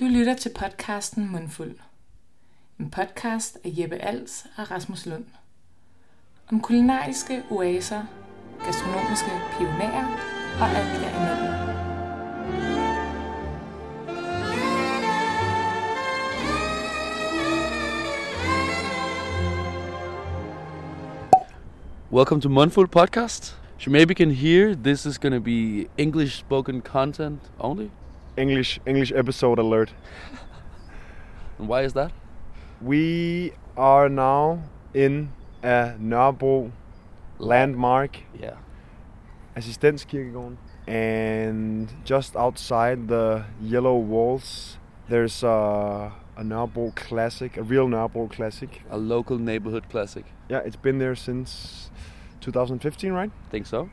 Du lytter til podcasten Mundfuld. En podcast af Jeppe Als og Rasmus Lund. Om kulinariske oaser, gastronomiske pionerer og alt derimellem. Welcome to Mundful Podcast. As you maybe can hear, this is going to be English spoken content only. English English episode alert. And why is that? We are now in a Nørrebro landmark, Yeah. Assistenskirkegården, and just outside the yellow walls, there's a a Nørrebro classic, a real Nørrebro classic. A local neighborhood classic. Yeah, it's been there since 2015, right? I Think so?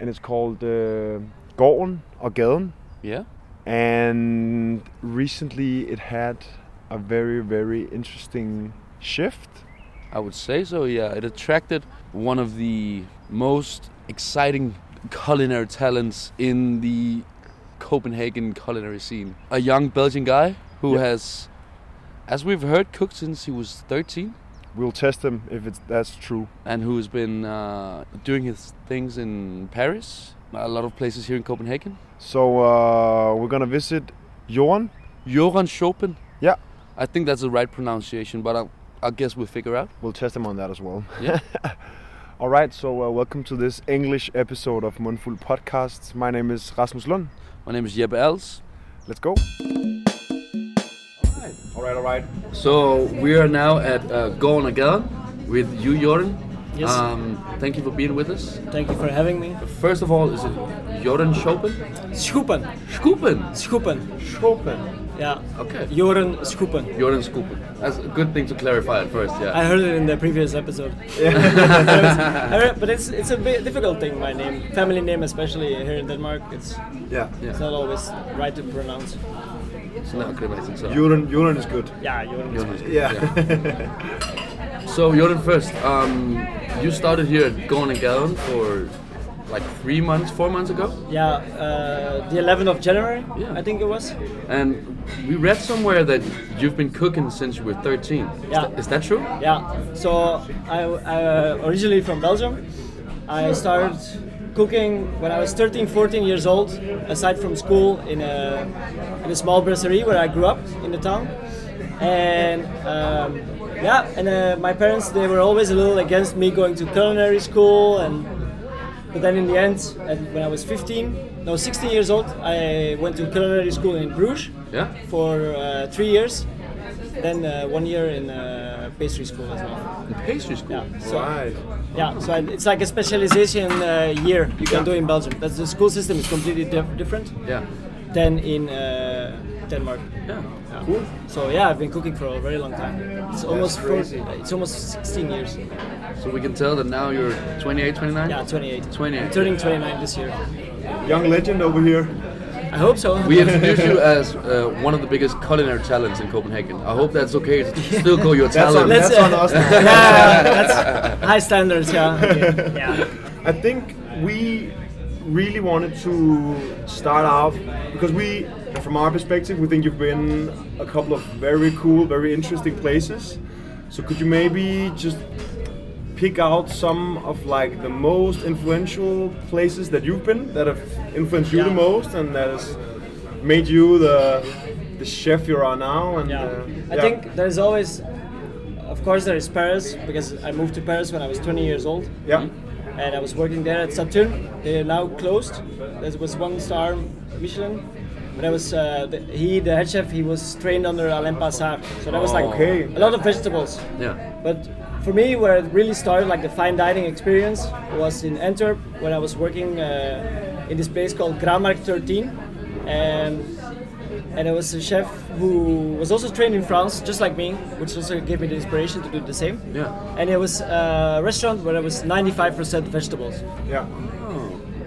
And it's called uh, Gården og Gaden. Yeah. And recently it had a very very interesting shift I would say so, yeah. It attracted one of the most exciting culinary talents in the Copenhagen culinary scene. A young Belgian guy who Yep. has, as we've heard, cooked since he was 13 we'll test him if it's that's true and who's been uh, doing his things in Paris, a lot of places here in Copenhagen. so uh, we're gonna visit Johan Joren Chopin. Yeah. I think that's the right pronunciation, but I, I guess we'll figure out. we'll test him on that as well Yeah. all right so uh, welcome to this english episode of Mundfuld podcast my name is rasmus lund My name is Jeppe Als. let's go all right all right So we are now at uh, Gården og Gaden with you, Jordan. Yes. Um, thank you for being with us. Thank you for having me. First of all, is it Jordan Chopin? Schoepen. Schoepen. Schoepen. Chopin Yeah. Okay. Joren Schoepen. Jordan Schoepen. That's a good thing to clarify at first, yeah. I heard it in the previous episode. I heard- but it's it's a bit difficult thing. My name, family name, especially here in Denmark, it's yeah yeah. it's not always right to pronounce. So now grammatic, so. Joren Joren is good Yeah, Joren. Jordan is good, yeah, So Jordan, first, um, you started here at Gården og Gaden for like three months, four months ago, Yeah, uh, the 11th of January, Yeah. I think it was. and we read somewhere that you've been cooking since you were 13. Is Yeah. that- is that true? Yeah. So I, I originally from Belgium. I started cooking when I was 13, 14 years old. Aside from school, in a in a small brasserie where I grew up in the town, and um, yeah, and uh, my parents they were always a little against me going to culinary school and. But then in the end, at, when I was 15, no, 16 years old, I went to culinary school in Bruges Yeah. for uh, three years. Then uh, one year in uh, pastry school as well. In pastry school. Yeah, so right yeah, so I, it's like a specialization uh, year you can do in Belgium. That's the school system is completely dif- different Yeah. than in uh, Denmark. Yeah. Yeah. Cool. So yeah, I've been cooking for a very long time. It's almost four, crazy. it's almost 16 years. So we can tell that now you're 28, 29? Yeah, 28. 28. I'm turning 29 this year. young legend over here I hope so. We introduce you as uh, one of the biggest culinary talents in Copenhagen. I hope that's okay to still call you a That's talent. on- Let's, on us yeah, that's high standards. Yeah. Okay. Yeah. I think we really wanted to start off because we, from our perspective, we think you've been a couple of very cool, very interesting places. So could you maybe just pick out some of like the most influential places that you've been that have influenced you the most and that has made you the the chef you are now? And Yeah. uh, I think there's always, of course, there is Paris because I moved to Paris when I was 20 years old. yeah. and I was working there at Saturne. They are now closed. There was one star Michelin, but I was uh, the, he, the head chef, he was trained under Alain Passard, so that was like Okay. a lot of vegetables. Yeah. But for me, where it really started, like the fine dining experience, was in Antwerp when I was working uh, in this place called Graanmarkt 13, and and I was a chef who was also trained in France, just like me, which also gave me the inspiration to do the same. Yeah. And it was a restaurant where it was 95% vegetables. Yeah.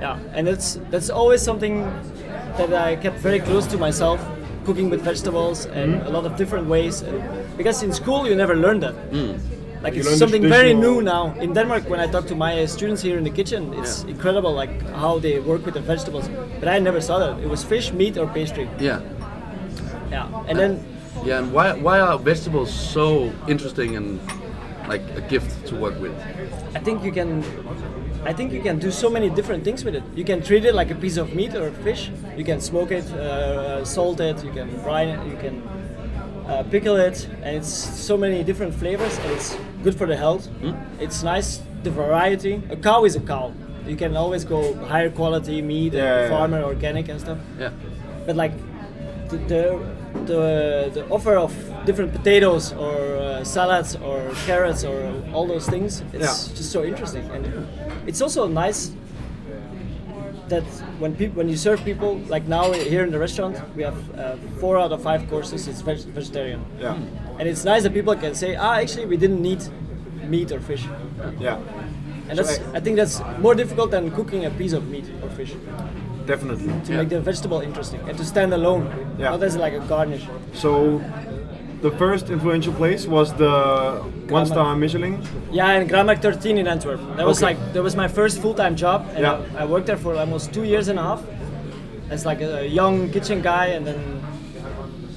Yeah, and that's that's always something that I kept very close to myself, cooking with vegetables and Mm-hmm. a lot of different ways. And because in school you never learn that. Like You it's something very new now. In Denmark, when I talk to my students here in the kitchen, it's Yeah. incredible like how they work with the vegetables. But I never saw that. It was fish, meat, or pastry. Yeah. Yeah, and then Yeah, and why why are vegetables so interesting and like a gift to work with? I think you can. I think you can do so many different things with it. You can treat it like a piece of meat or fish. You can smoke it, uh, salt it. You can brine it. You can uh, pickle it, and it's so many different flavors. And it's good for the health. It's nice the variety. A cow is a cow. You can always go higher quality meat, Yeah, yeah, yeah. farmer, organic and stuff. Yeah. But like the the the, the offer of different potatoes or uh, salads or carrots or all those things, it's Yeah. just so interesting. And it's also nice that when people when you serve people like now here in the restaurant we have uh, four out of five courses it's veg- vegetarian Yeah. and it's nice that people can say ah actually we didn't need meat or fish Yeah. and So that's I- I think that's more difficult than cooking a piece of meat or fish Definitely. to Yeah. make the vegetable interesting and to stand alone Yeah. not as like a garnish So the first influential place was the one star Michelin. Yeah, in Graanmarkt 13 in Antwerp. That was Okay. like that was my first full-time job, and Yeah. I, I worked there for almost two years and a half as like a young kitchen guy, and then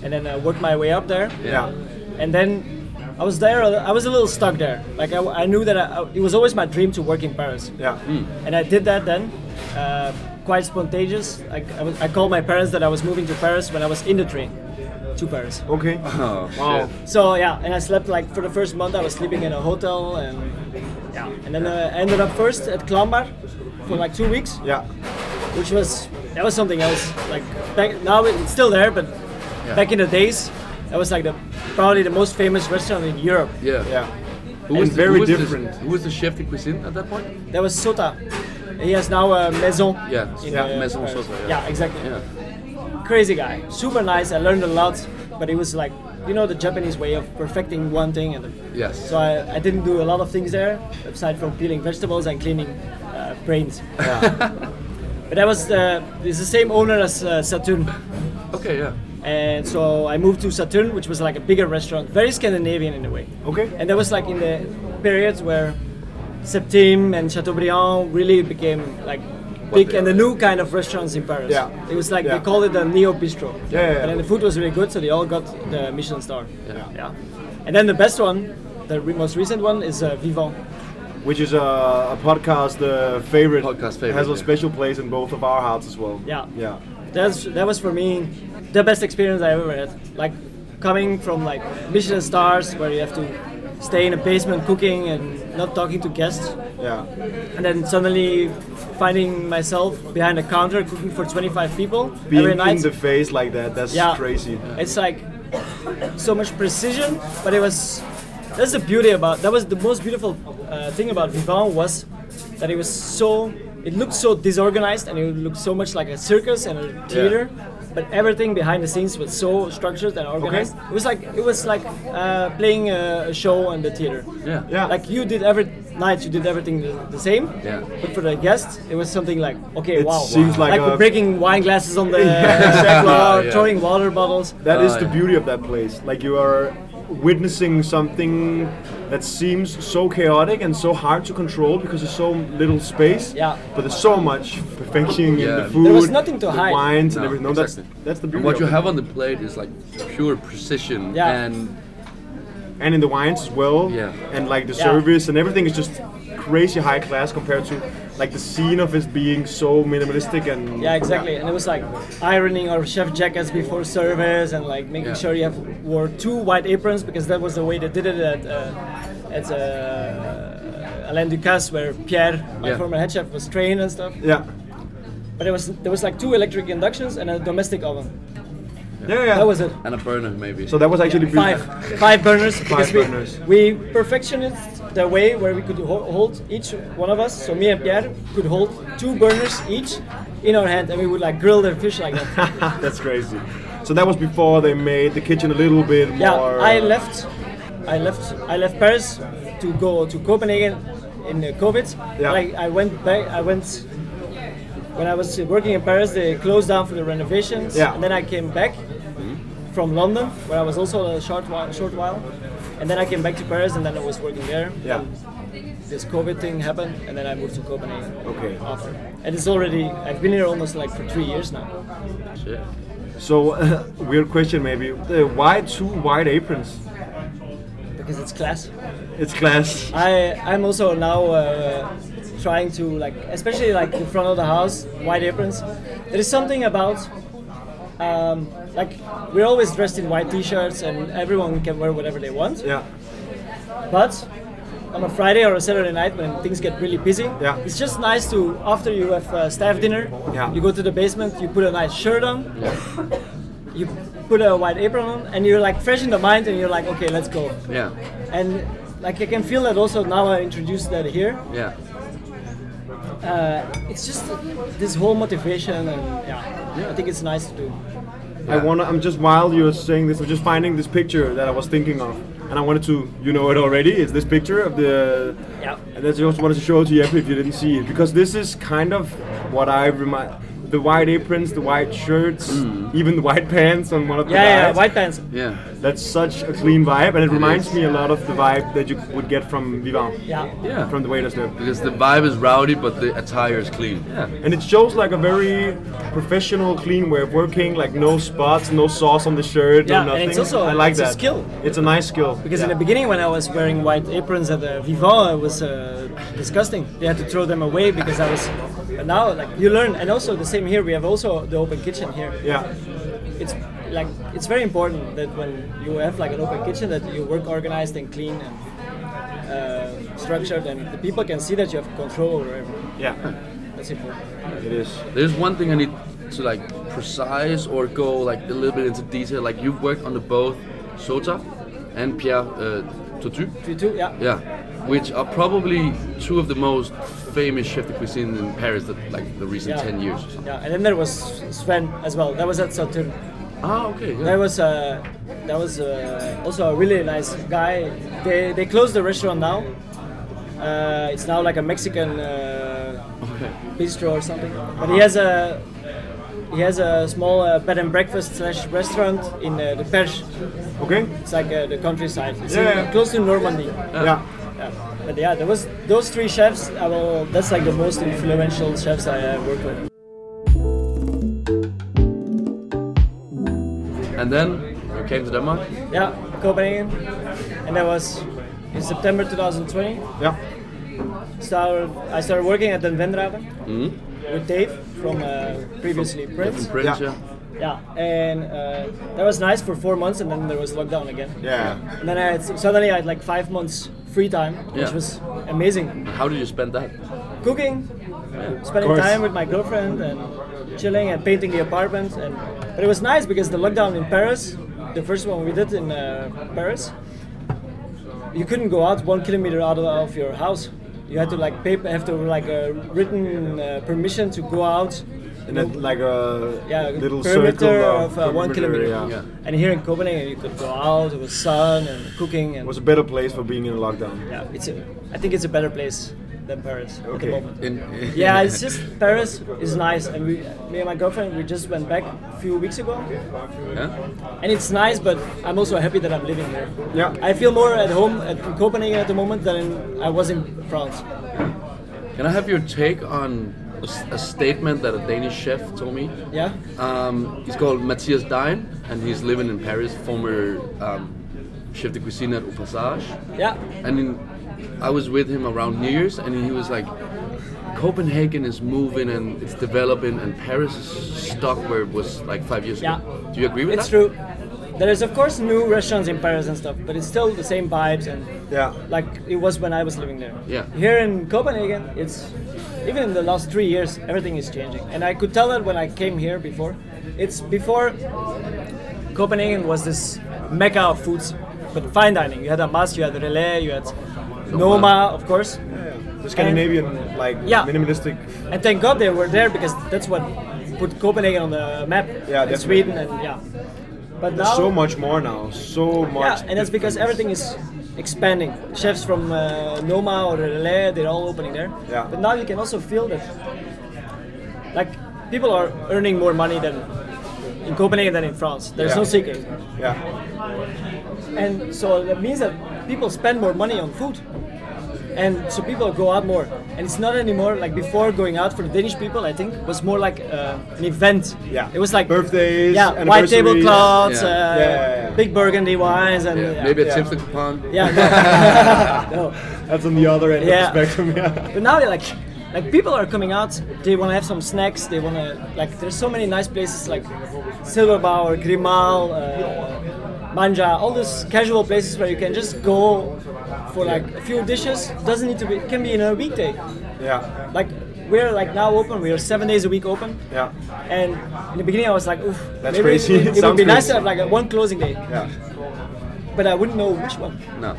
and then I worked my way up there, Yeah. and then I was there. I was a little stuck there. Like I, I knew that I, it was always my dream to work in Paris, Yeah. and I did that then. Uh, quite spontaneous. Like I, was, I called my parents that I was moving to Paris when I was in the train to Paris. Okay. Oh, Wow. shit. So yeah, and I slept like for the first month I was sleeping in a hotel and yeah, and then uh, I ended up first at Clownbar for like two weeks, Yeah. which was that was something else. Like back now it's still there, but back in the days, that was like the probably the most famous restaurant in Europe. Yeah. Yeah. Who was the- very who was the- different. who was the chef de cuisine at that point? That was Sota. He has now a maison. Yeah. in, Yeah, uh, Maison yeah. Yeah, exactly. Yeah. Crazy guy, super nice. I learned a lot, but it was like you know the Japanese way of perfecting one thing and. Yes. So I, I didn't do a lot of things there, aside from peeling vegetables and cleaning uh, brains. but that was the, it's the same owner as uh, Saturne. Okay. Yeah. And so I moved to Saturne, which was like a bigger restaurant, very Scandinavian in a way. Okay. And that was like in the periods where Septime and Chateaubriand really became like big and the new kind of restaurants in Paris. Yeah. It was like Yeah. they called it a neo bistro. Yeah, yeah, yeah. And then the food was really good, so they all got the Michelin star. Yeah. Yeah. And then the best one, the re- most recent one, is uh, Vivant. Which is a, a podcast uh, favorite. Podcast favorite, Has a special place in both of our hearts as well. Yeah. Yeah. That's that was for me the best experience I ever had. Like coming from like Michelin stars where you have to stay in a basement cooking and not talking to guests, Yeah. and then suddenly finding myself behind a counter cooking for 25 people Being every night. in the face like that, that's Yeah. crazy. It's like so much precision, but it was that's the beauty about that was the most beautiful uh, thing about Vivant was that it was so it looked so disorganized and it looked so much like a circus and a theater. But everything behind the scenes was so structured and organized. It was like it was like uh, playing a, a show in the theater. Yeah. Yeah. Like you did every night, you did everything the, the same. Yeah. But for the guests, it was something like, okay, It wow, seems like we're a- breaking wine glasses on the Yeah. floor, Yeah. throwing water bottles. That is Oh, the yeah. beauty of that place. Like you are witnessing something that seems so chaotic and so hard to control because there's so little space. Yeah. But there's so much perfection in the food. There was nothing to the hide. Wines and No, everything. No, exactly. that's that's the beauty. And what of you it. have on the plate is like pure precision Yeah. and and in the wines as well. Yeah. And like the Yeah. service and everything is just crazy high class compared to like the scene of it being so minimalistic and Yeah, exactly. And it was like ironing our chef jackets before service and like making Yeah. sure you have wore two white aprons because that was the way they did it at uh, at uh, Alain Ducasse where Pierre, my Yeah. former head chef, was trained and stuff. Yeah. But it was there was like two electric inductions and a domestic oven. Yeah, yeah. That was it. and a burner maybe. so that was actually Five, five burners. because we, burners. We perfectioned the way where we could ho- hold each one of us. So me and Pierre could hold two burners each in our hand, and we would like grill the fish like that. That's crazy. So that was before they made the kitchen a little bit yeah. I left. I left. I left Paris to go to Copenhagen in uh, COVID. Yeah. Like I went back. I went when I was working in Paris. They closed down for the renovations. Yeah. And then I came back from London, where I was also a short while. Short while. And then I came back to Paris, and then I was working there. Yeah. And this COVID thing happened, and then I moved to Copenhagen. Okay. After, and it's already. I've been here almost like for three years now. Shit. So, weird question maybe. Uh, why two white aprons? because it's class. It's class. I I'm also now uh, trying to like, especially like in front of the house, white aprons. There is something about um, like we're always dressed in white t-shirts and everyone can wear whatever they want. Yeah. But on a Friday or a Saturday night when things get really busy, Yeah. it's just nice to after you have uh, staff dinner, Yeah. you go to the basement, you put a nice shirt on, Yeah. you put a white apron on, and you're like fresh in the mind, and you're like, okay, let's go. Yeah. And like I can feel that also now I introduced that here. Yeah. Uh, it's just this whole motivation, and yeah, I think it's nice to do. I wanna. I'm just while you're saying this, I'm just finding this picture that I was thinking of, and I wanted to. You know it already. It's this picture of the. Yeah. And I just wanted to show it to you if you didn't see it, because this is kind of what I remind. The white aprons, the white shirts, even the white pants on one of the Yeah, yeah, white pants. Yeah. That's such a clean vibe, and it reminds me a lot of the vibe that you would get from Vivant, Yeah. Yeah. from the waiters there. Because the vibe is rowdy, but the attire is clean. Yeah. And it shows like a very professional, clean way of working. Like no spots, no sauce on the shirt, Yeah, no and nothing. it's also- I like it's a skill. It's a nice skill. Because in the beginning, when I was wearing white aprons at the Vivant, it was uh, disgusting. They had to throw them away because I was. But now, like you learn, and also the same here. We have also the open kitchen here. yeah, It's like it's very important that when you have like an open kitchen, that you work organized and clean and uh, structured, and the people can see that you have control over everything. yeah, That's important. it is. There's one thing I need to like precise or go like a little bit into detail. Like you've worked on the both Sota and Pierre uh, Touitou. Three, two, yeah. Yeah, which are probably two of the most famous chef de cuisine in Paris that like the recent Yeah. ten years. Or. Yeah, and then there was Sven as well. That was at Saturne. Ah, okay. That was uh, that was uh, also a really nice guy. They they closed the restaurant now. Uh, it's now like a Mexican uh, Okay. bistro or something. But he has a he has a small uh, bed and breakfast slash restaurant in uh, the Perche. Okay. It's like uh, the countryside. It's Yeah, in- yeah. close to Normandy. Yeah. Yeah. But yeah, there was those three chefs. I will, that's like the most influential chefs I uh, worked with. And then you came to Denmark. Yeah, Copenhagen, and that was in September 2020. Yeah. started I started working at Den Vendraven Mm. with Dave from uh, previously Prince. From Prince, Yeah. yeah. Yeah, and uh, that was nice for four months, and then there was lockdown again. Yeah. And then I had, suddenly I had like five months free time, which Yeah. was amazing. How did you spend that? Cooking, spending time with my girlfriend, and chilling and painting the apartment. And but it was nice because the lockdown in Paris, the first one we did in uh, Paris, you couldn't go out one kilometer out of, of your house. You had to like pay, have to like a written uh, permission to go out. And then like a Yeah, little perimeter circle of, uh, one kilometer. Yeah. Yeah. And here in Copenhagen, you could go out. It was sun and cooking, It was a better place for being in a lockdown. yeah, it's. A, I think it's a better place than Paris at the moment. In, Yeah, it's just Paris is nice, and we, me and my girlfriend, we just went back a few weeks ago, yeah. and it's nice. But I'm also happy that I'm living here. Yeah. I feel more at home at in Copenhagen at the moment than I was in France. Can I have your take on a, s- a statement that a Danish chef told me? Yeah, Um, he's called Matthias Dein, and he's living in Paris, former um, chef de cuisine at Au Passage. yeah, And in, I was with him around New Year's, and he was like, Copenhagen is moving and it's developing, and Paris is stuck where it was like five years Yeah. ago. Do you agree with it's that? It's true. There is of course new restaurants in Paris and stuff, but it's still the same vibes and Yeah. like it was when I was living there. Yeah. Here in Copenhagen, it's even in the last three years, everything is changing, and I could tell that when I came here before. It's before Copenhagen was this mecca of foods, but fine dining. You had Amass, you had Relæ, you had Noma, of course, The Scandinavian like Yeah. minimalistic. and thank God they were there because that's what put Copenhagen on the map. Yeah, and. Sweden and yeah. But now, So much more now. So much. Yeah, and that's because everything is expanding. Chefs from uh, Noma or Relæ, they're all opening there. Yeah. But now you can also feel that, like, people are earning more money than in Copenhagen than in France. There's Yeah. no secret. Yeah. And so that means that people spend more money on food. And so people go out more. And it's not anymore like before going out for the Danish people. I think was more like uh, an event. Yeah. it was like Birthdays, yeah, white tablecloths, Yeah. uh, Yeah, yeah, yeah. big Burgundy wines, and Yeah, yeah. maybe a Yeah. tipsy coupon. Yeah, no. no. That's on the other end Yeah. of the spectrum. Yeah. But now they're like, like people are coming out. They want to have some snacks. They want to like. There's so many nice places like Silverbauer, Grimal, uh, Manja, all those casual places where you can just go for like a few dishes. Doesn't need to be. Can be in a weekday. Yeah. Like we're like now open. We are seven days a week open. Yeah. And in the beginning, I was like, oof, That's maybe crazy. It, It would- be nice crazy. to have like a one closing day, Yeah. but I wouldn't know which one No.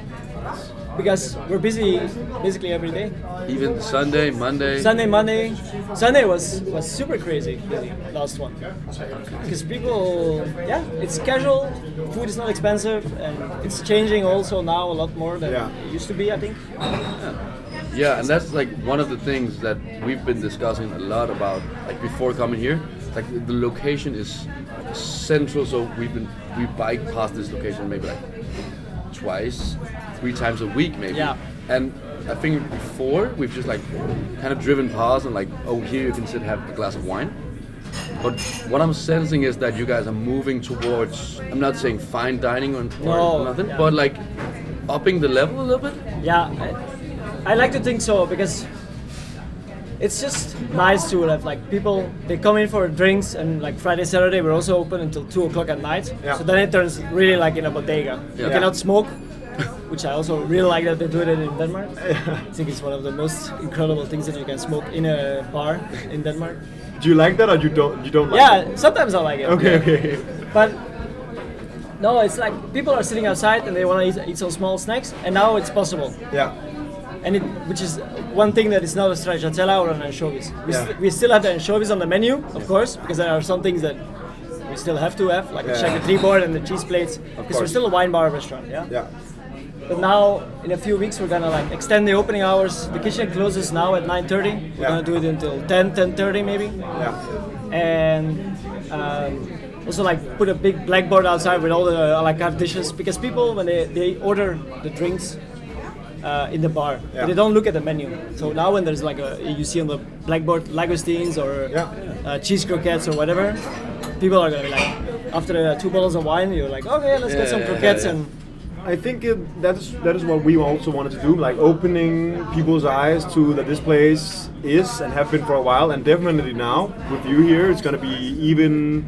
Because we're busy basically every day. Even Sunday, Monday. Sunday, Monday, Sunday was was super crazy busy. Last one because people, yeah, it's casual. Food is not expensive, and it's changing also now a lot more than Yeah. it used to be. I think. Yeah, and that's like one of the things that we've been discussing a lot about, like before coming here. Like the location is central, so we've been we bike past this location maybe like twice, three times a week maybe. Yeah. And I think before we've just like kind of driven past and like, oh, here you can sit have a glass of wine. But what I'm sensing is that you guys are moving towards. I'm not saying fine dining or, or No, nothing, yeah. but like upping the level a little bit. Yeah, I, I like to think so because it's just nice to have like people they come in for drinks and like Friday Saturday we're also open until two o'clock at night. Yeah. So then it turns really like in a bodega. Yeah. You Yeah. cannot smoke, which I also really like that they do it in Denmark. I think it's one of the most incredible things that you can smoke in a bar in Denmark. Do you like that or you don't? You don't like Yeah, it? Yeah, sometimes I like it. Okay. Okay. But no, it's like people are sitting outside and they want to eat, eat some small snacks, and now it's possible. Yeah. and it, which is one thing that is not a stracciatella or an anchovies. We, Yeah. st- we still have the anchovies on the menu, of course, because there are some things that we still have to have, like the Yeah. charcuterie board and the cheese plates, because we're still a wine bar restaurant, yeah. Yeah. But now, in a few weeks, we're gonna like extend the opening hours. The kitchen closes now at 9:30. We're Yeah. gonna do it until 10, 10:30 maybe, Yeah. and um, also like put a big blackboard outside with all the a la carte dishes because people when they, they order the drinks uh, in the bar Yeah. they don't look at the menu so now when there's like a you see on the blackboard langoustines or Yeah. uh, cheese croquettes or whatever people are gonna be like after uh, two bottles of wine you're like okay let's get some croquettes and I think it, that is that is what we also wanted to do, like opening people's eyes to that this place is and have been for a while, and definitely now with you here, it's going to be even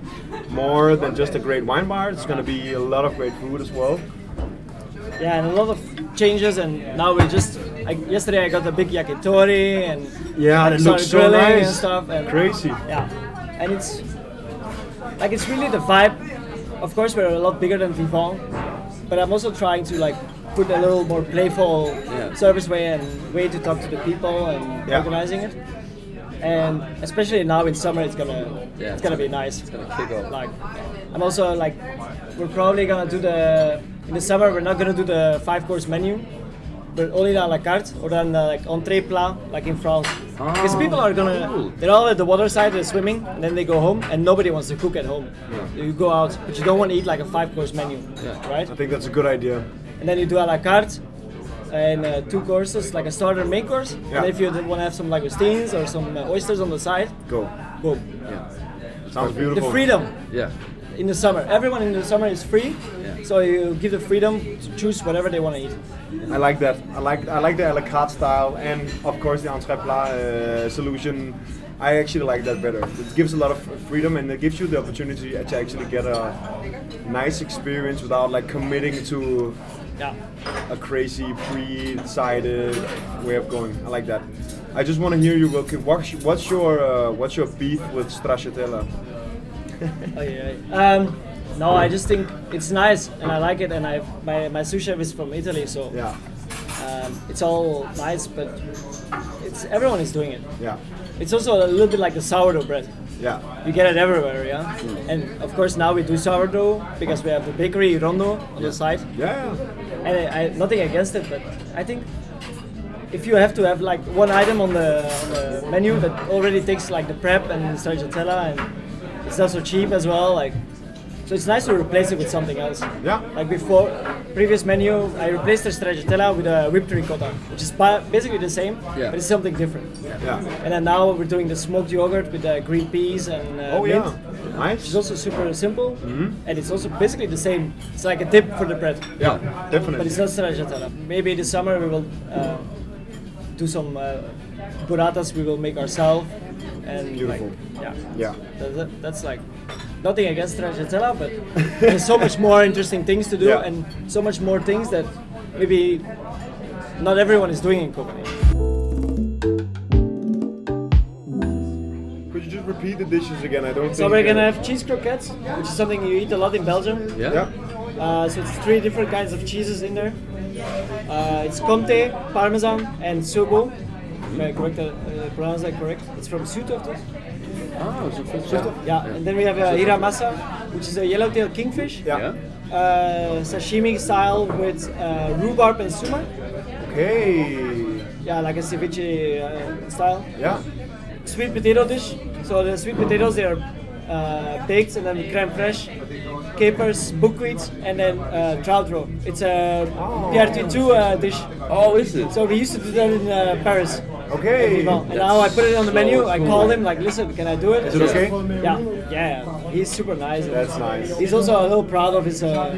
more than just a great wine bar. It's going to be a lot of great food as well. yeah and a lot of changes and now we just like yesterday I got the big yakitori and Yeah, that started looks so grilling and nice. stuff and Crazy. Yeah, and it's like it's really the vibe. Of course, we're a lot bigger than Vivant, but I'm also trying to like put a little more playful Yeah. service way and way to talk to the people and Yeah. organizing it. And especially now in summer, it's gonna Yeah. it's gonna be nice. It's gonna kick off. Like, I'm also like, we're probably gonna do the in the summer. We're not gonna do the five course menu, but only the a la carte or then the, like entrée plat, like in France. Because Oh, people are gonna, cool. they're all at the water side, they're swimming, and then they go home, and nobody wants to cook at home. You go out, but you don't want to eat like a five course menu, Yeah. right? I think that's a good idea. And then you do a la carte. And uh, two courses, like a starter main course. Yeah. And if you want to have some langoustines or some uh, oysters on the side, Go. boom. Yeah. Sounds beautiful. The beautiful. freedom Yeah. In the summer. Everyone in the summer is free, Yeah. so you give the freedom to choose whatever they want to eat. I like that. I like I like the a la carte style, and of course the entrée plat uh, solution. I actually like that better. It gives a lot of freedom, and it gives you the opportunity to actually get a nice experience without like committing to Yeah. a crazy pre-decided way of going. I like that. I just want to hear you. What's, what's your uh, what's your beef with stracciatella? Oh, yeah, yeah. Um, no, I just think it's nice and I like it. And I my my sous chef is from Italy, so Yeah, um, it's all nice. But it's everyone is doing it. yeah, It's also a little bit like the sourdough bread. yeah, You get it everywhere, yeah. And of course now we do sourdough because we have the bakery Rondo on the side. yeah. And I, I nothing against it, but I think if you have to have like one item on the, on the menu that already takes like the prep and the stracciatella and it's not so cheap as well, like So it's nice to replace it with something else. Yeah. Like before, previous menu, I replaced the stracciatella with a whipped ricotta, which is basically the same, Yeah. but it's something different. Yeah. And then now we're doing the smoked yogurt with the green peas and uh, Oh mint, yeah. Nice. also super simple, Mm-hmm. and it's also basically the same. It's like a dip for the bread, Yeah, definitely. but it's not stracciatella. Maybe this summer we will uh, do some uh, burratas we will make ourselves, and Beautiful. Like, yeah. Yeah. That, that- that's like nothing against stracciatella, but there's so much more interesting things to do Yeah. and so much more things that maybe not everyone is doing in Copenhagen. Could you just repeat the dishes again? I don't So think. we're uh, gonna have cheese croquettes, which is something you eat a lot in Belgium. Yeah. Yeah. Uh, so it's three different kinds of cheeses in there. Uh, it's Comté, Parmesan, and Sobo. Am I correct? Uh, pronounce that correct? It's from Zuidhoofd. Oh, so first yeah. Yeah, and then we have uh, hiramasa, which is a yellowtail kingfish. Yeah. Yeah. Uh, sashimi style with uh, rhubarb and sumac. Okay. Yeah, like a ceviche uh, style. Yeah. Sweet potato dish. So the sweet potatoes they are uh, baked and then crème fraîche, capers, buckwheat, and then uh, trout roe. It's a Oh. Pierre Touitou uh, dish. Oh, is it? So we used to do that in uh, Paris. Okay. And now I put it on the so menu. I cool. called him like, listen, can I do it? Is it okay? Yeah, yeah. He's super nice. That's nice. He's also a little proud of his. Uh,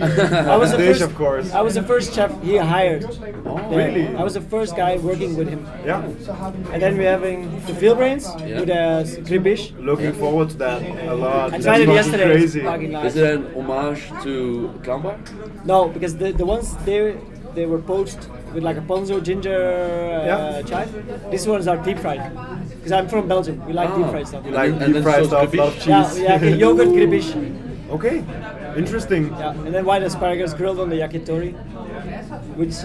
I was the Dish, first, of course. I was the first chef he hired. there. really? I was the first guy working with him. Yeah. And then we're having the veal brains Yeah. with a gribiche. Looking forward to that a lot. I That's tried it yesterday. Crazy. It's fucking nice. Is it an homage to Clownbar? No, because the, the ones they they were poached with like a ponzu ginger uh, Yeah. chive. These ones are deep fried. Because I'm from Belgium, we like deep Ah. fried stuff. You like deep fried stuff, a lot of gribiche? cheese. Yeah, yeah, okay, yogurt gribiche. Okay. Interesting. Yeah, and then white asparagus grilled on the yakitori, which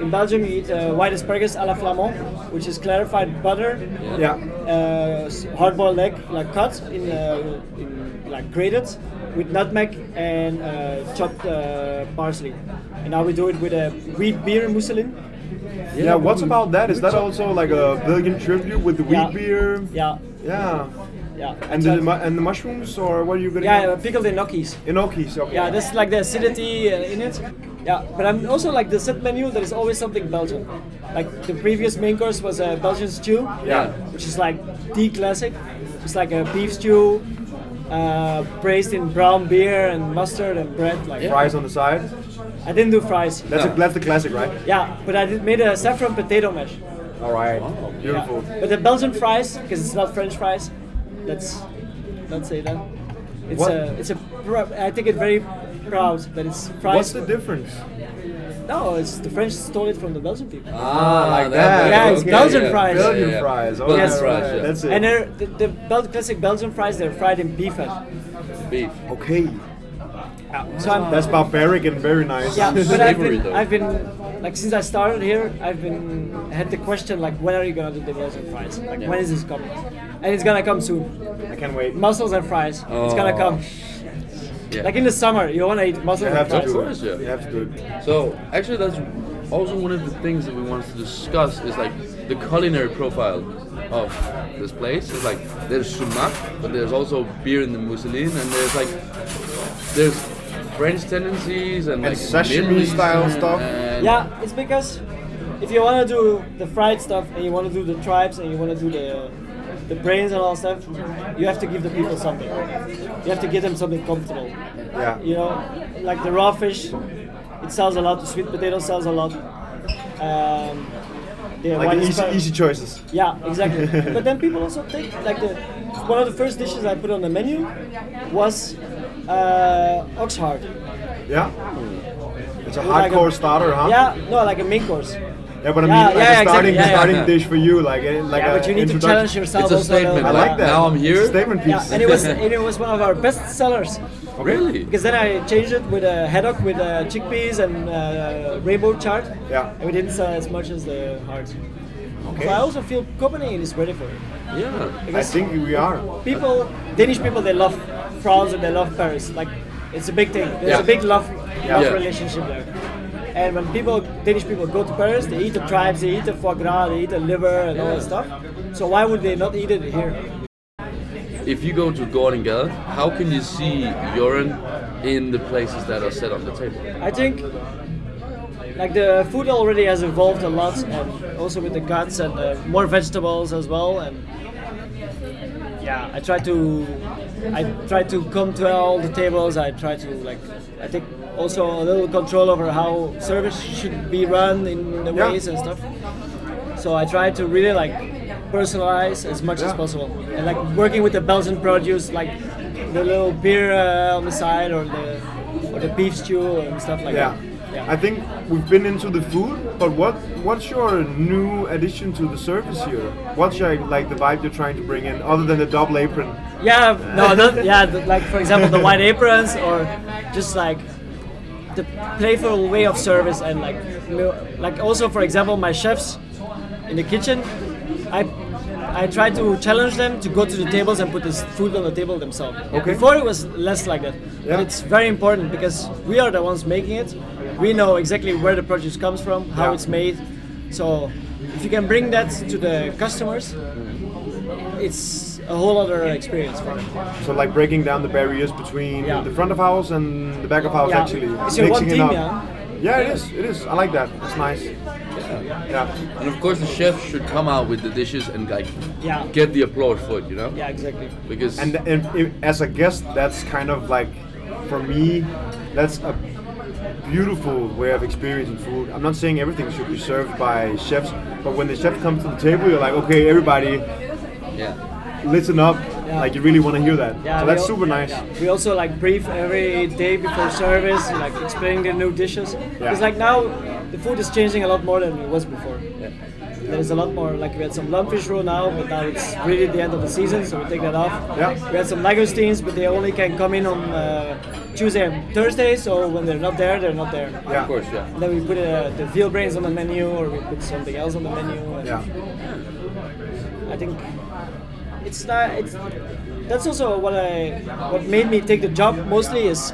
in Belgium you eat uh, white asparagus à la flamand, which is clarified butter, Yeah. uh, hard-boiled egg, like cut in, uh, in like grated, with nutmeg and uh, chopped uh, parsley. And now we do it with a wheat beer mousseline. Yeah. What's about that? Is that also like a Belgian tribute with the wheat Yeah. beer? Yeah, Yeah. yeah. And the and the mushrooms, or what are you gonna? yeah, uh, pickled gnocchis. Gnocchis. Okay. Yeah, there's like the acidity uh, in it. Yeah, but I'm also like the set menu. There is always something Belgian. Like the previous main course was a Belgian stew. Yeah. Which is like the classic. It's like a beef stew, uh, braised in brown beer and mustard and bread. Like Fries on the side. I didn't do fries. That's Yeah. a, that's the classic, right? Yeah, but I did, made a saffron potato mash. All right. Wow. Beautiful. But the Belgian fries, because it's not French fries. Let's not say that. It's What- a it's a. pr- I take it very proud that it's fries. What's the difference? No, it's the French stole it from the Belgian people. Ah, like that. Yeah, it's Belgian fries. Belgian fries. Oh, Belgian Yes. fries. Yeah. That's it. And they're, the, the Bel- classic Belgian fries, they're fried in beef fat. beef. okay. So I'm, That's barbaric and very nice. yeah, but I've been. I've been, like since I started here, I've been had the question like, when are you gonna do the Belgian fries? Like, when is this coming? And it's gonna come soon. I can't wait. Mussels and fries, it's gonna Oh. come. Yeah. Like in the summer, you wanna eat mussels You have to fries. do course, it. yeah. You have to do it. So actually, that's also one of the things that we wanted to discuss is like the culinary profile of this place. It's like there's sumac, but there's also beer in the mousseline, and there's like there's French tendencies and, like sashimi Middle Eastern style stuff. and- Yeah, it's because if you want to do the fried stuff and you want to do the tripes and you want to do the the brains and all stuff, you have to give the people something. You have to give them something comfortable. Yeah. You know, like the raw fish, it sells a lot. The sweet potato sells a lot. Um, the Like the easy, easy choices. Yeah, exactly. but then people also take like the one of the first dishes I put on the menu was uh, ox heart. Yeah. It's a Like a- hardcore starter, huh? Yeah, no, like a main course. Yeah, but I mean, Yeah, like yeah, a starting, yeah, yeah. starting dish for you, like like yeah, a but you need to challenge yourself. It's a also, statement. I like that. Now I'm It's a here. statement piece. Yeah, and it was and it was one of our best sellers Really? because then I changed it with a haddock with uh, chickpeas and uh, rainbow chard. Yeah. And we didn't sell as much as the heart. Okay. So I also feel Copenhagen is ready for it. Yeah. I think we are. people, Danish people, they love France and they love Paris. Like it's a big thing. There's Yeah. a big love, love Yeah. relationship there. And when people, Danish people, go to Paris, they eat the tripes, they eat the foie gras, they eat the liver and all that stuff. So why would they not eat it here? If you go to Gordon Gad, how can you see urine in the places that are set on the table? I think like the food already has evolved a lot, and also with the cuts and uh, more vegetables as well. And yeah, I try to I try to come to all the tables. I try to like I take also a little control over how service should be run in the Yeah. ways and stuff. So I try to really like personalize as much as possible, and like working with the Belgian produce, like the little beer uh, on the side or the or the beef stew and stuff like Yeah. that. I think we've been into the food, but what what's your new addition to the service here? What's your, like the vibe you're trying to bring in, other than the double apron? Yeah, no, not, yeah, the, like for example the white aprons or just like the playful way of service and like like also for example my chefs in the kitchen, I I try to challenge them to go to the tables and put this food on the table themselves. Okay. Before it was less like that, Yeah. but it's very important because we are the ones making it. We know exactly where the produce comes from, how Yeah. it's made. So if you can bring that to the customers, it's a whole other experience for me. So like breaking down the barriers between Yeah. the front of house and the back of house, Yeah. actually It's your one mixing it up. yeah? Yeah, it is. It is. I like that. It's nice. Yeah. And of course, the chef should come out with the dishes and like Yeah. get the applause for it, you know? Yeah, exactly. Because And, and if, as a guest, that's kind of like, for me, that's a beautiful way of experiencing food. I'm not saying everything should be served by chefs, but when the chef comes to the table, you're like, okay, everybody, yeah, listen up. Yeah. Like you really want to hear that. Yeah, so that's al- super nice. yeah. We also like brief every day before service, like explaining the new dishes. Because like now, the food is changing a lot more than it was before. There's a lot more. Like we had some lumpfish roll now, but now it's really the end of the season, so we take that off. Yeah. We had some langoustines, but they only can come in on uh, Tuesday and Thursday. So when they're not there, they're not there. Yeah. of course, yeah. And then we put uh, the veal brains on the menu, or we put something else on the menu. and- Yeah. I think it's not. It's that's also what I what made me take the job mostly is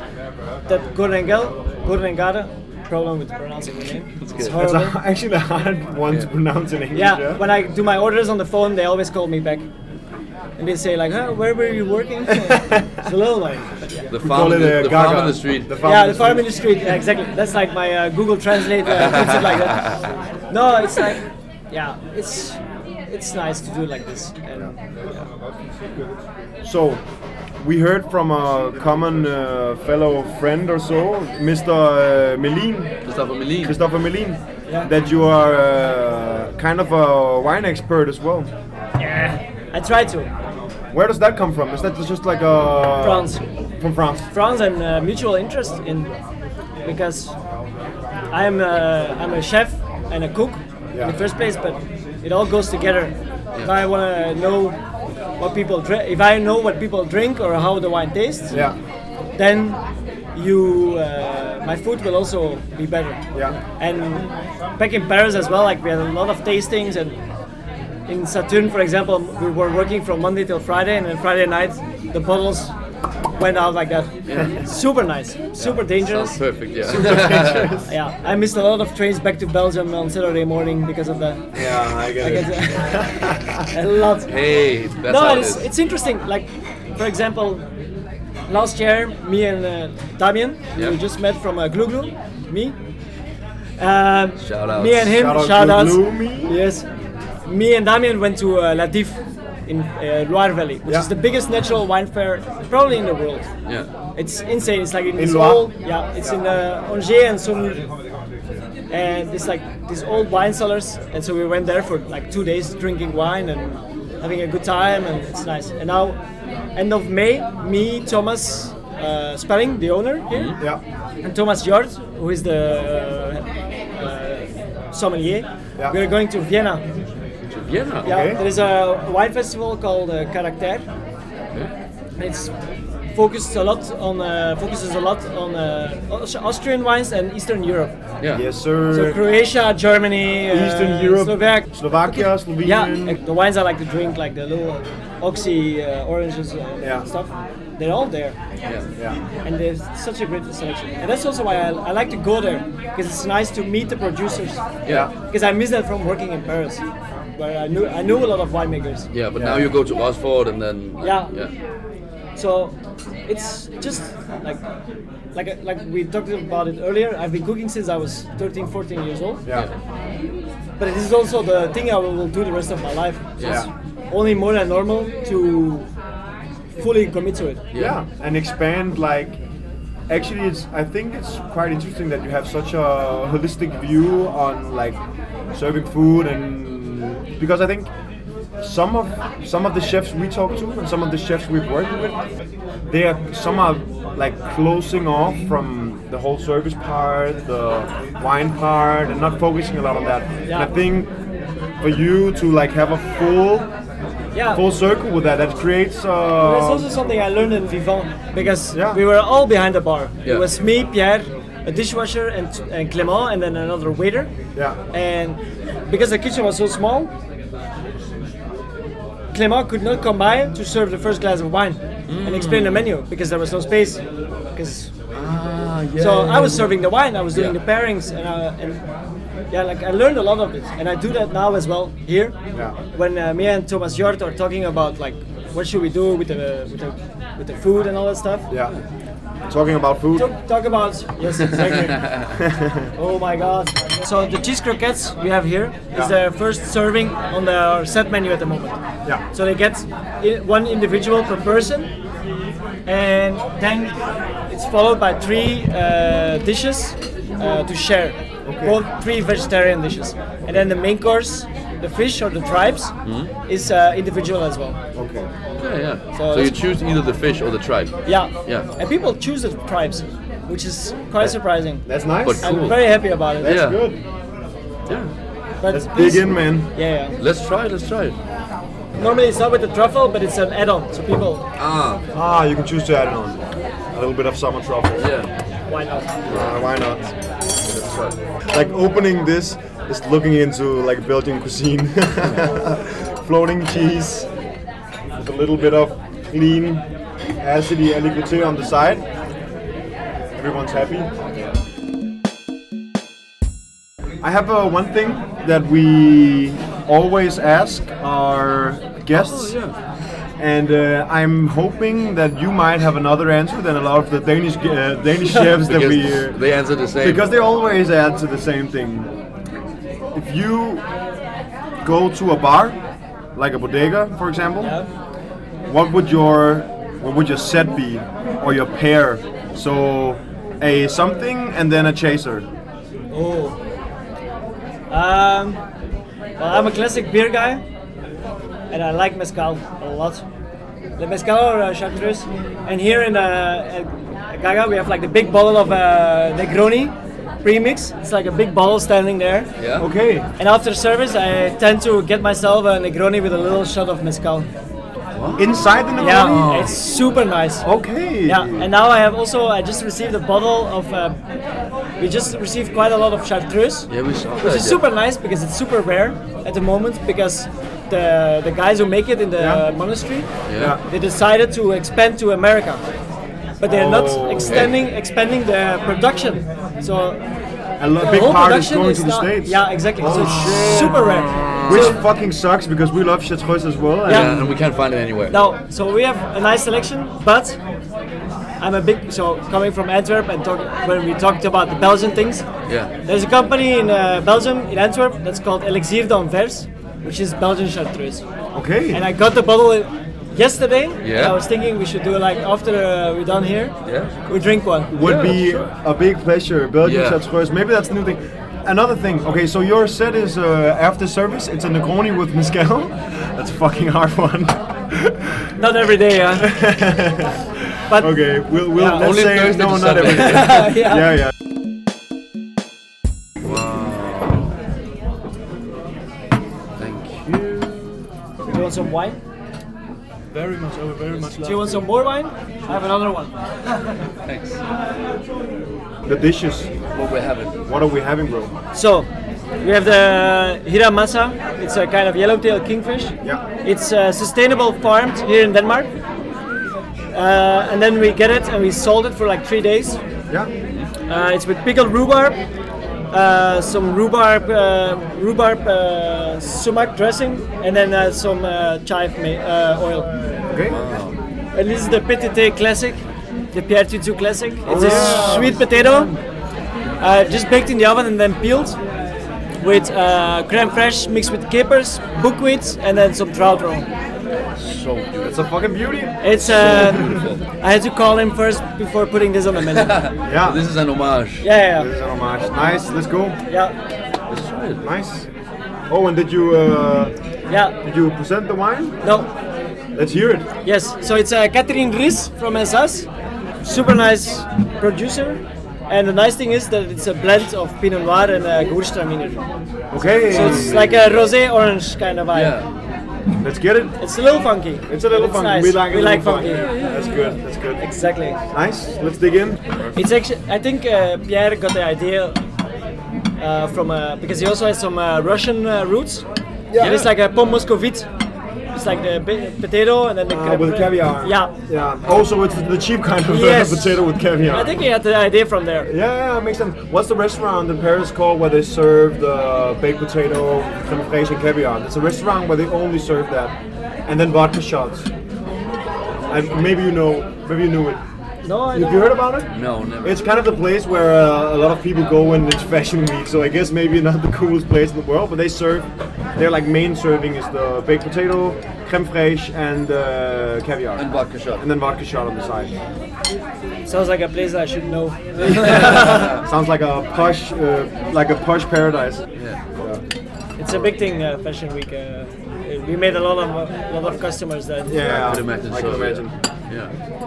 that Gorengel Gorengada problem with pronouncing the name. It's, It's horrible. a, actually a hard one to pronounce in English. yeah, Yeah. when I do my orders on the phone, they always call me back. And they say like, huh, where were you working? it's a little like, yeah. The We farm, call in the, the farm in the street. The farm yeah, in the farm in the street. Yeah, exactly. That's like my uh, Google Translate uh, puts it like that. No, it's like, yeah, it's it's nice to do it like this. And, So, we heard from a common uh, fellow friend or so, Mr. Uh, Melin, Christopher Melin. Christopher Melin, Yeah. that you are uh, kind of a wine expert as well. yeah, I try to. Where does that come from? Is that just like a France. From France. France and uh, mutual interest in because I'm a, I'm a chef and a cook Yeah. in the first place, but it all goes together. If I want to know what people drink, if I know what people drink or how the wine tastes, Yeah. then you uh, my food will also be better. Yeah. And back in Paris as well, like we had a lot of tastings and in Saturne, for example, we were working from Monday till Friday, and then Friday night the bottles went out like that. Super nice, super dangerous. Sounds perfect, yeah. Super dangerous. Yeah, I missed a lot of trains back to Belgium on Saturday morning because of that. Yeah, I get I it. get a lot. hey, that's no, how it it's, is. it's interesting. Like, for example, last year, me and uh, Damien, Yeah. we just met from uh, Glu Glu, me. Um, Shout outs. Me and him, Shout out shout Glu outs. Glu, me. Yes. Me and Damien went to uh, La Dive in uh, Loire Valley, which Yeah. is the biggest natural wine fair probably in the world. yeah. It's insane. It's like in, this Loire? old, yeah, it's in uh, Angers and Saumur. And it's like these old wine cellars, and so we went there for like two days drinking wine and having a good time, and it's nice. And now, end of May, me, Thomas uh, Spelling, the owner here, Yeah. and Thomas Jord, who is the uh, uh, sommelier, Yeah. we're going to Vienna. To Vienna. Yeah, Okay. there is a wine festival called uh, Karakterre. It's focused a lot on uh, focuses a lot on uh, Austrian wines and Eastern Europe. Yeah. Yes, sir. So Croatia, Germany, uh, Eastern Europe, Slovak, Slovakia, Slovenia. yeah, like the wines I like to drink, like the little oxy uh, oranges and Yeah. stuff. They're all there, Yeah. Yeah. and there's such a great selection. And that's also why I, I like to go there because it's nice to meet the producers. Yeah. Because I miss that from working in Paris, where I knew I knew a lot of winemakers. Yeah, but Yeah. now you go to Oxford and then Yeah. yeah, So it's just like like like we talked about it earlier. I've been cooking since I was 13, 14 years old. Yeah. But this is also the thing I will do the rest of my life. So Yeah. it's only more than normal to fully commit to it. yeah and expand like actually it's i think it's quite interesting that you have such a holistic view on like serving food and because i think some of some of the chefs we talk to and some of the chefs we've worked with they are some are like closing off from the whole service part the wine part and not focusing a lot on that and i think for you to like have a full Yeah. full circle with that that creates uh, That's also something I learned in Vivant because Yeah. we were all behind the bar. Yeah. It was me, Pierre, a dishwasher, and, and Clément, and then another waiter. yeah And because the kitchen was so small, Clément could not come by to serve the first glass of wine and explain the menu because there was no space. Because Ah, yeah. so I was serving the wine, I was doing Yeah. the pairings, and, uh, and yeah, like I learned a lot of it, and I do that now as well here. Yeah. When uh, me and Thomas Jort are talking about like what should we do with the with the with the food and all that stuff. Yeah. Talking about food. Talk, talk about yes, exactly. oh my god! So the cheese croquettes we have here is Yeah. the first serving on the set menu at the moment. Yeah. So they get one individual per person, and then it's followed by three uh, dishes uh, to share. Both three vegetarian dishes, and then the main course, the fish or the tripes, is uh, individual as well. Okay. Yeah, yeah. So So, you choose either the fish or the tripe. Yeah. Yeah. And people choose the tripes, which is quite surprising. That's nice. But I'm very happy about it. That's Yeah. good. Yeah. But Let's please- dig in, man. Yeah, yeah. Let's try it. Let's try it. Normally it's not with the truffle, but it's an add-on. So people, Ah. Ah, you can choose to add it on. A little bit of summer truffle. Yeah. why not? Uh, why not? Like opening this is looking into like Belgian cuisine. Floating cheese with a little bit of clean, acidy aligoté on the side. Everyone's happy. I have uh, one thing that we always ask our guests. Oh, yeah. And uh, I'm hoping that you might have another answer than a lot of the Danish uh, Danish chefs that we uh, they answer the same. because they always add to the same thing. If you go to a bar, like a bodega, for example, Yeah. what would your what would your set be or your pair? So a something and then a chaser. Oh. Um, well, I'm a classic beer guy, and I like mezcal a lot. The mezcal or uh, chartreuse. And here in uh, Gaga, we have like the big bottle of uh, Negroni premix. It's like a big bottle standing there. yeah. Okay. And after service, I tend to get myself a Negroni with a little shot of mezcal. Inside the Negroni. Yeah, it's super nice. Okay. Yeah, and now I have also I just received a bottle of. Uh, we just received quite a lot of chartreuse, Yeah, we saw which is yeah. super nice because it's super rare at the moment because the the guys who make it in the Yeah. monastery Yeah. they decided to expand to America, but they're Oh, not okay. expanding the production. So A lo- the big whole part is going is to the not- states. Yeah, exactly. so Oh, it's shit. super rare. Which So- fucking sucks because we love chartreuse as well. and- Yeah. Yeah, and we can't find it anywhere. Now, so we have a nice selection, but I'm a big so coming from Antwerp and talk, when we talked about the Belgian things. Yeah. There's a company in uh, Belgium in Antwerp that's called Elixir d'Anvers, which is Belgian chartreuse. Okay. And I got the bottle yesterday. Yeah. and I was thinking we should do it like after uh, we're done here. Yeah. We drink one. would Yeah, be sure. a big pleasure. Belgian Yeah. chartreuse. Maybe that's the new thing. Another thing. Okay, so your set is uh, after service. It's a Negroni with mezcal. That's a fucking hard one. Not every day, yeah. but okay, we'll we'll Yeah. let's Only say no, not every day. Yeah. yeah, yeah. Want some wine? Very much. I would very much Do you want some more wine? I have another one. Thanks. the dishes. What we're having. What are we having, bro? So, we have the hiramasa. It's a kind of yellowtail kingfish. Yeah. It's uh, sustainable farmed here in Denmark. Uh, and then we get it and we salt it for like three days. Yeah. Uh, it's with pickled rhubarb, uh, some rhubarb, uh, rhubarb uh, sumac dressing, and then uh, some uh, chive ma- uh, oil. Okay. And this is the PTT Classic, the Pierre Touitou Classic. It's yeah. a sweet potato, uh, just baked in the oven and then peeled, with uh, creme fraiche mixed with capers, buckwheat, and then some trout roe. So beautiful. It's a fucking beauty. It's uh, I had to call him first before putting this on the menu. yeah, Yeah. This is an homage. yeah, This is an homage. Nice. Let's go. yeah. Let's try it. Nice. Oh, and did you uh, yeah. did you present the wine? No, Let's hear it. Yes, so it's uh, Catherine Riss from Alsace, super nice producer. And the nice thing is that it's a blend of Pinot Noir and uh, Gewürztraminer. Okay. So it's like a rosé orange kind of vibe. Yeah. Let's get it. It's a little funky. It's a little It's funky. nice. We like. We like little funky. That's good. That's good. Exactly. Nice. Let's dig in. It's actually, I think uh, Pierre got the idea uh, from, uh, because he also has some uh, Russian uh, roots. Yeah. And it's like a pomme moscovite. It's like the potato and then the Uh, with caviar. Yeah. Yeah. Also, it's the cheap kind of uh, Yes. potato with caviar. I think he had the idea from there. Yeah, yeah, makes sense. What's the restaurant in Paris called where they serve the baked potato, creme fraiche, and caviar? It's a restaurant where they only serve that, and then vodka shots. And maybe you know, maybe you knew it. No, I Have you heard about it? No, never. It's kind of the place where uh, a lot of people go when it's fashion week. So I guess maybe not the coolest place in the world, but they serve. Their like main serving is the baked potato, creme fraiche, and uh, caviar, and vodka shot. and then vodka shot on the side. Sounds like a place I should know. Sounds like a posh, uh, like a posh paradise. Yeah. It's a big thing, uh, Fashion Week. Uh, we made a lot of a lot of customers that. Yeah, I could imagine I so. can imagine. Yeah. Yeah,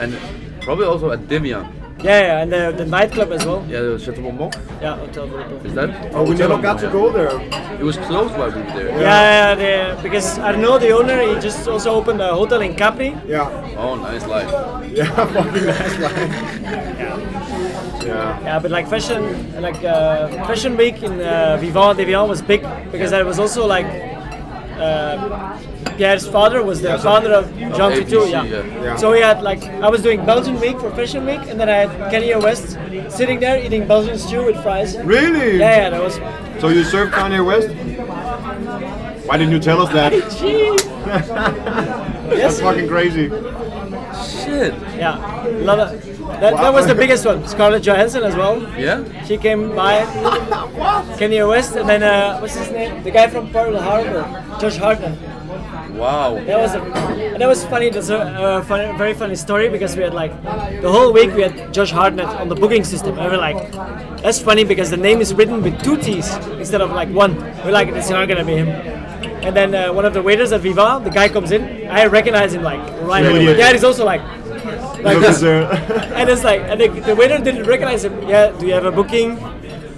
And probably also at Deviant. yeah, yeah, and the, the nightclub as well. Yeah, the Chateau Bonbon. Yeah, Hotel Bruto. Is that? Oh, we never got to go there. It was closed while we were there. Yeah, yeah, the, because Arnaud, the owner, he just also opened a hotel in Capri. Yeah, Oh, nice life. yeah, fucking nice line. Yeah. Yeah, but like fashion, like uh, Fashion Week in uh, Vivant Deviant was big because that was also like uh, Pierre's father was the Yeah, founder of Jean APC, Touitou. Yeah. yeah. Yeah. So we had like I was doing Belgian Week for Fashion Week, and then I had Kanye West sitting there eating Belgian stew with fries. Really? yeah, that was. So you served Kanye West? Why didn't you tell us that? That's yes. fucking crazy. Shit. Yeah. Love it. That, that was the biggest one. Scarlett Johansson as well. Yeah? She came by. what? Kanye West, and then uh, what's his name? The guy from Pearl Harbor, Josh Hartnett. Wow. That was a, that was funny. That's a, uh, funny, very funny story because we had like the whole week we had Josh Hartnett on the booking system, and we are like, that's funny because the name is written with two T's instead of like one. We're like, it's not gonna be him. And then uh, one of the waiters at Viva, the guy comes in. I recognize him like right away. Really? Yeah, he's also like, like Look this. And it's like, and the, the waiter didn't recognize him. Yeah, do you have a booking?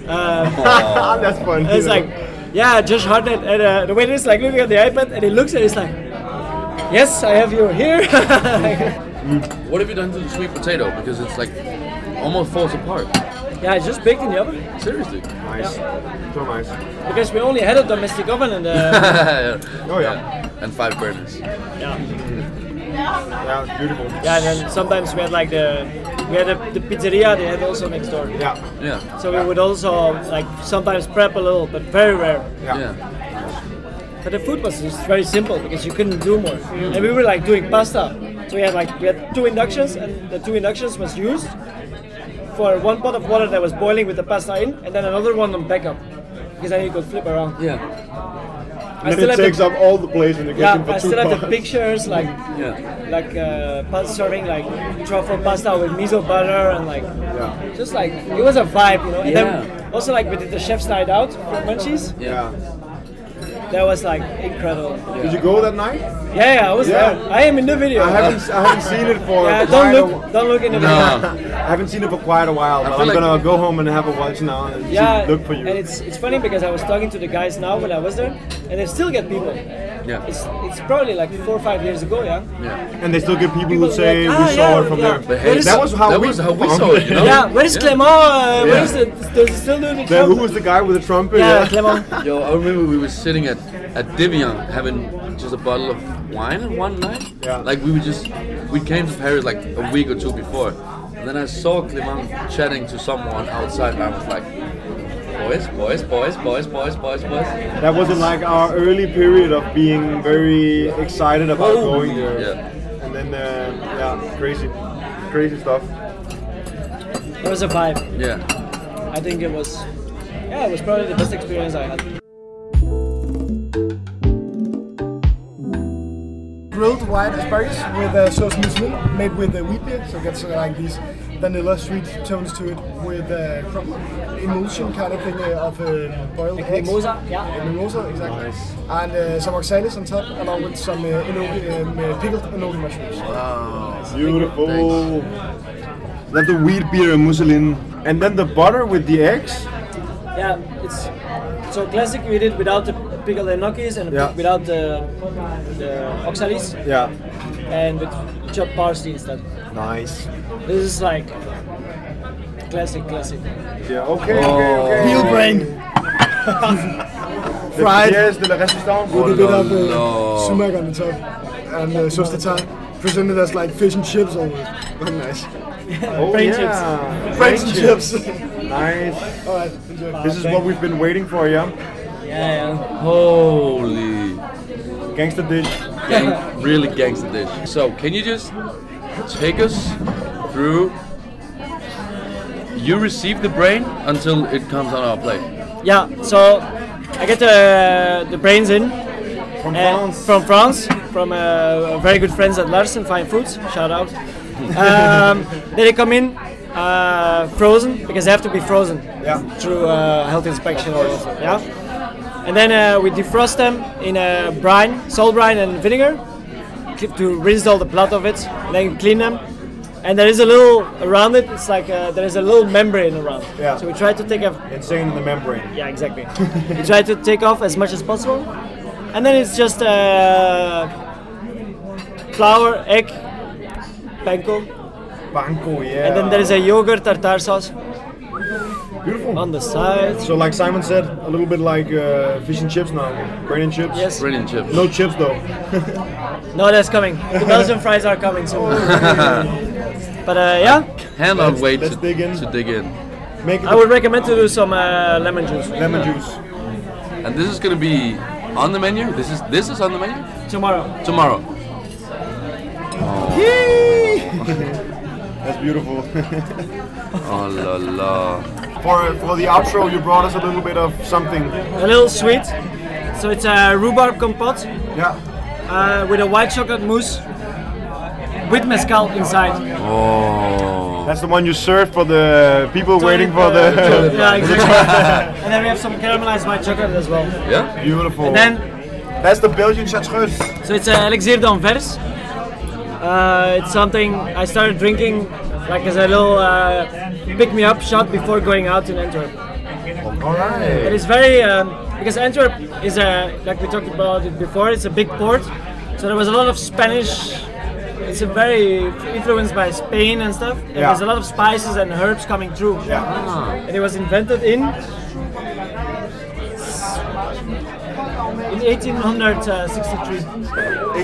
Uh, That's funny. it's like, yeah, Josh it. And uh, the waiter is like looking at the iPad, and he looks and he's like, yes, I have you here. What have you done to the sweet potato? Because it's like almost falls apart. yeah, it's just baked in the oven Seriously. nice. So nice. because we only had a domestic oven and uh, Oh yeah. And five burners. yeah, Yeah, beautiful. yeah, and then sometimes we had like the we had the, the pizzeria they had also next door. Yeah. Yeah. So we would also like sometimes prep a little, but very rare. Yeah. Yeah. But the food was just very simple because you couldn't do more. Mm. And we were like doing pasta. So we had like we had two inductions and the two inductions was used for one pot of water that was boiling with the pasta in and then another one on backup. Because then you could flip around. Yeah. I And still it have takes the, up all the place in the yeah, kitchen for I two still have the pictures like Yeah. like uh, serving like truffle pasta with miso butter and like Yeah. just like it was a vibe, you know. And Yeah. then also like we did the chef's night out from Munchies. Yeah. That was like incredible. Did you go that night? Yeah, yeah, I was Yeah. there. I am in the video. I haven't. I haven't seen it for. Yeah, don't look, don't look in the No. video. I haven't seen it for quite a while, but I'm like- gonna go home and have a watch now and see- Yeah, look for you. and it's it's funny because I was talking to the guys now when I was there, and they still get people. Yeah. It's it's probably like four or five years ago, yeah. Yeah. And they still get people, People who say like, we "Ah, saw yeah, it from yeah." there. Hey, that was how that we was how we saw it, you know? Yeah, where's Yeah. Clement? Uh, Yeah. Where's the does he still do the The, trumpet? who was the guy with the trumpet? Yeah, Clement. Yo, I remember we were sitting at at Deviant having just a bottle of wine one night. Yeah. Like we were just we came to Paris like a week or two before, and then I saw Clement chatting to someone outside, and I was like, boys, boys, boys, boys, boys, boys, boys. That was in like our early period of being very excited about Oh, going there. yeah. And then uh, yeah, crazy, crazy stuff. It was a vibe. Yeah. I think it was, yeah, it was probably the best experience I had. Grilled white asparagus with uh, sauce mousseline made with uh, wheat beer, so it gets uh, like these vanilla sweet tones to it with uh, emulsion kind of thing uh, of uh, boiled Like eggs. mimosa, yeah. Uh, mimosa, exactly. And uh, some oxalis on top, along with some uh, enoki, um, uh, pickled enoki mushrooms. Beautiful. That's the wheat beer and mousseline, and then the butter with the eggs. Yeah, it's so classic. We did without the pickled enokis and Yeah. without the the oxalis Yeah. and with chopped parsley instead. Nice. This is like classic, classic. Yeah. Okay. Okay. Okay. Veal brain The fried pièce de la résistance. with a bit of no. uh, sumac on the top and uh, sauce tartare presented as like fish and chips almost. Very nice. Oh, Brain yeah. French and chips. Nice. Alright, enjoy. This is what we've been waiting for, yeah. Yeah, Holy. Gangster dish. Gang, really gangster dish. So, can you just take us through? You receive the brain until it comes on our plate. yeah. Yeah. So I get the the brains in From uh, France. from France, from uh, very good friends at Larsen Fine Foods. Shout out. Um, then they come in uh, frozen because they have to be frozen Yeah. through uh, health inspection. Or yeah. And then uh, we defrost them in a brine, salt brine and vinegar to rinse all the blood of it. And then clean them. And there is a little around it. It's like uh, there is a little membrane around. Yeah. So we try to take a Insane in the membrane. yeah, exactly. we try to take off as much as possible, and then it's just uh, flour, egg, panko, Banco, yeah. and then there is a yogurt tartar sauce beautiful. on the side. So, like Simon said, a little bit like uh, fish and chips now. Brain and chips. Yes. Brilliant chips. No chips though. No, that's coming. The Belgian fries are coming soon. but uh, yeah, Cannot Let's- wait let's to dig in. to dig in. Make I would recommend to do some uh, lemon juice lemon juice. And this is gonna be on the menu. This is this is on the menu tomorrow. tomorrow. Oh. That's beautiful. Oh la la. For for the outro, you brought us a little bit of something. A little sweet. So it's a rhubarb compote Yeah. uh, with a white chocolate mousse with mezcal inside. Oh. That's the one you served for the people waiting for the. yeah, exactly. and then we have some caramelized white chocolate as well. Yeah. Beautiful. And then, that's the Belgian chartreuse. so it's uh, Elixir d'Anvers. Uh, it's something I started drinking like as a little uh, pick me up shot before going out in Antwerp. All right. It is very um, because Antwerp is a like we talked about it before. It's a big port, so there was a lot of Spanish. It's a very influenced by Spain and stuff. And Yeah. There's a lot of spices and herbs coming through. Yeah. And it was invented in in 1863.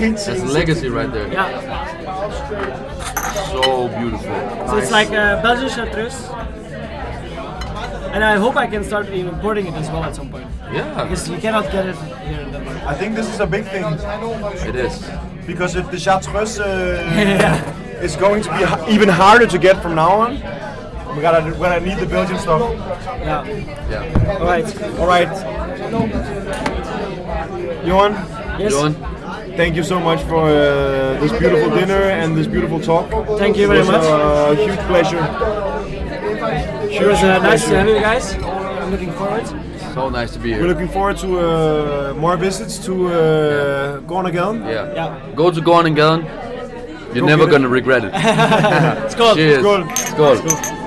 That's legacy right there. Yeah. So beautiful. So it's like a Belgian chartreuse. And I hope I can start importing it as well at some point. Yeah. Because you cannot get it here in Denmark. I think this is a big thing It is. because if the chartreuse uh, is going to be even harder to get from now on, we gotta we gotta need the Belgian stuff. Yeah. Yeah. Alright. All right. Joren, Yes. Joren, thank you so much for uh, this beautiful dinner and this beautiful talk. Thank you very It was much. A huge pleasure. It was uh, nice to have you guys. I'm looking forward. so nice to be here. We're looking forward to uh, more visits to uh, Gaarden & Gaden. Yeah. Yeah. Go to Gaarden and Gaden. You're never gonna regret it. It's called. Cheers. Skål. Skål.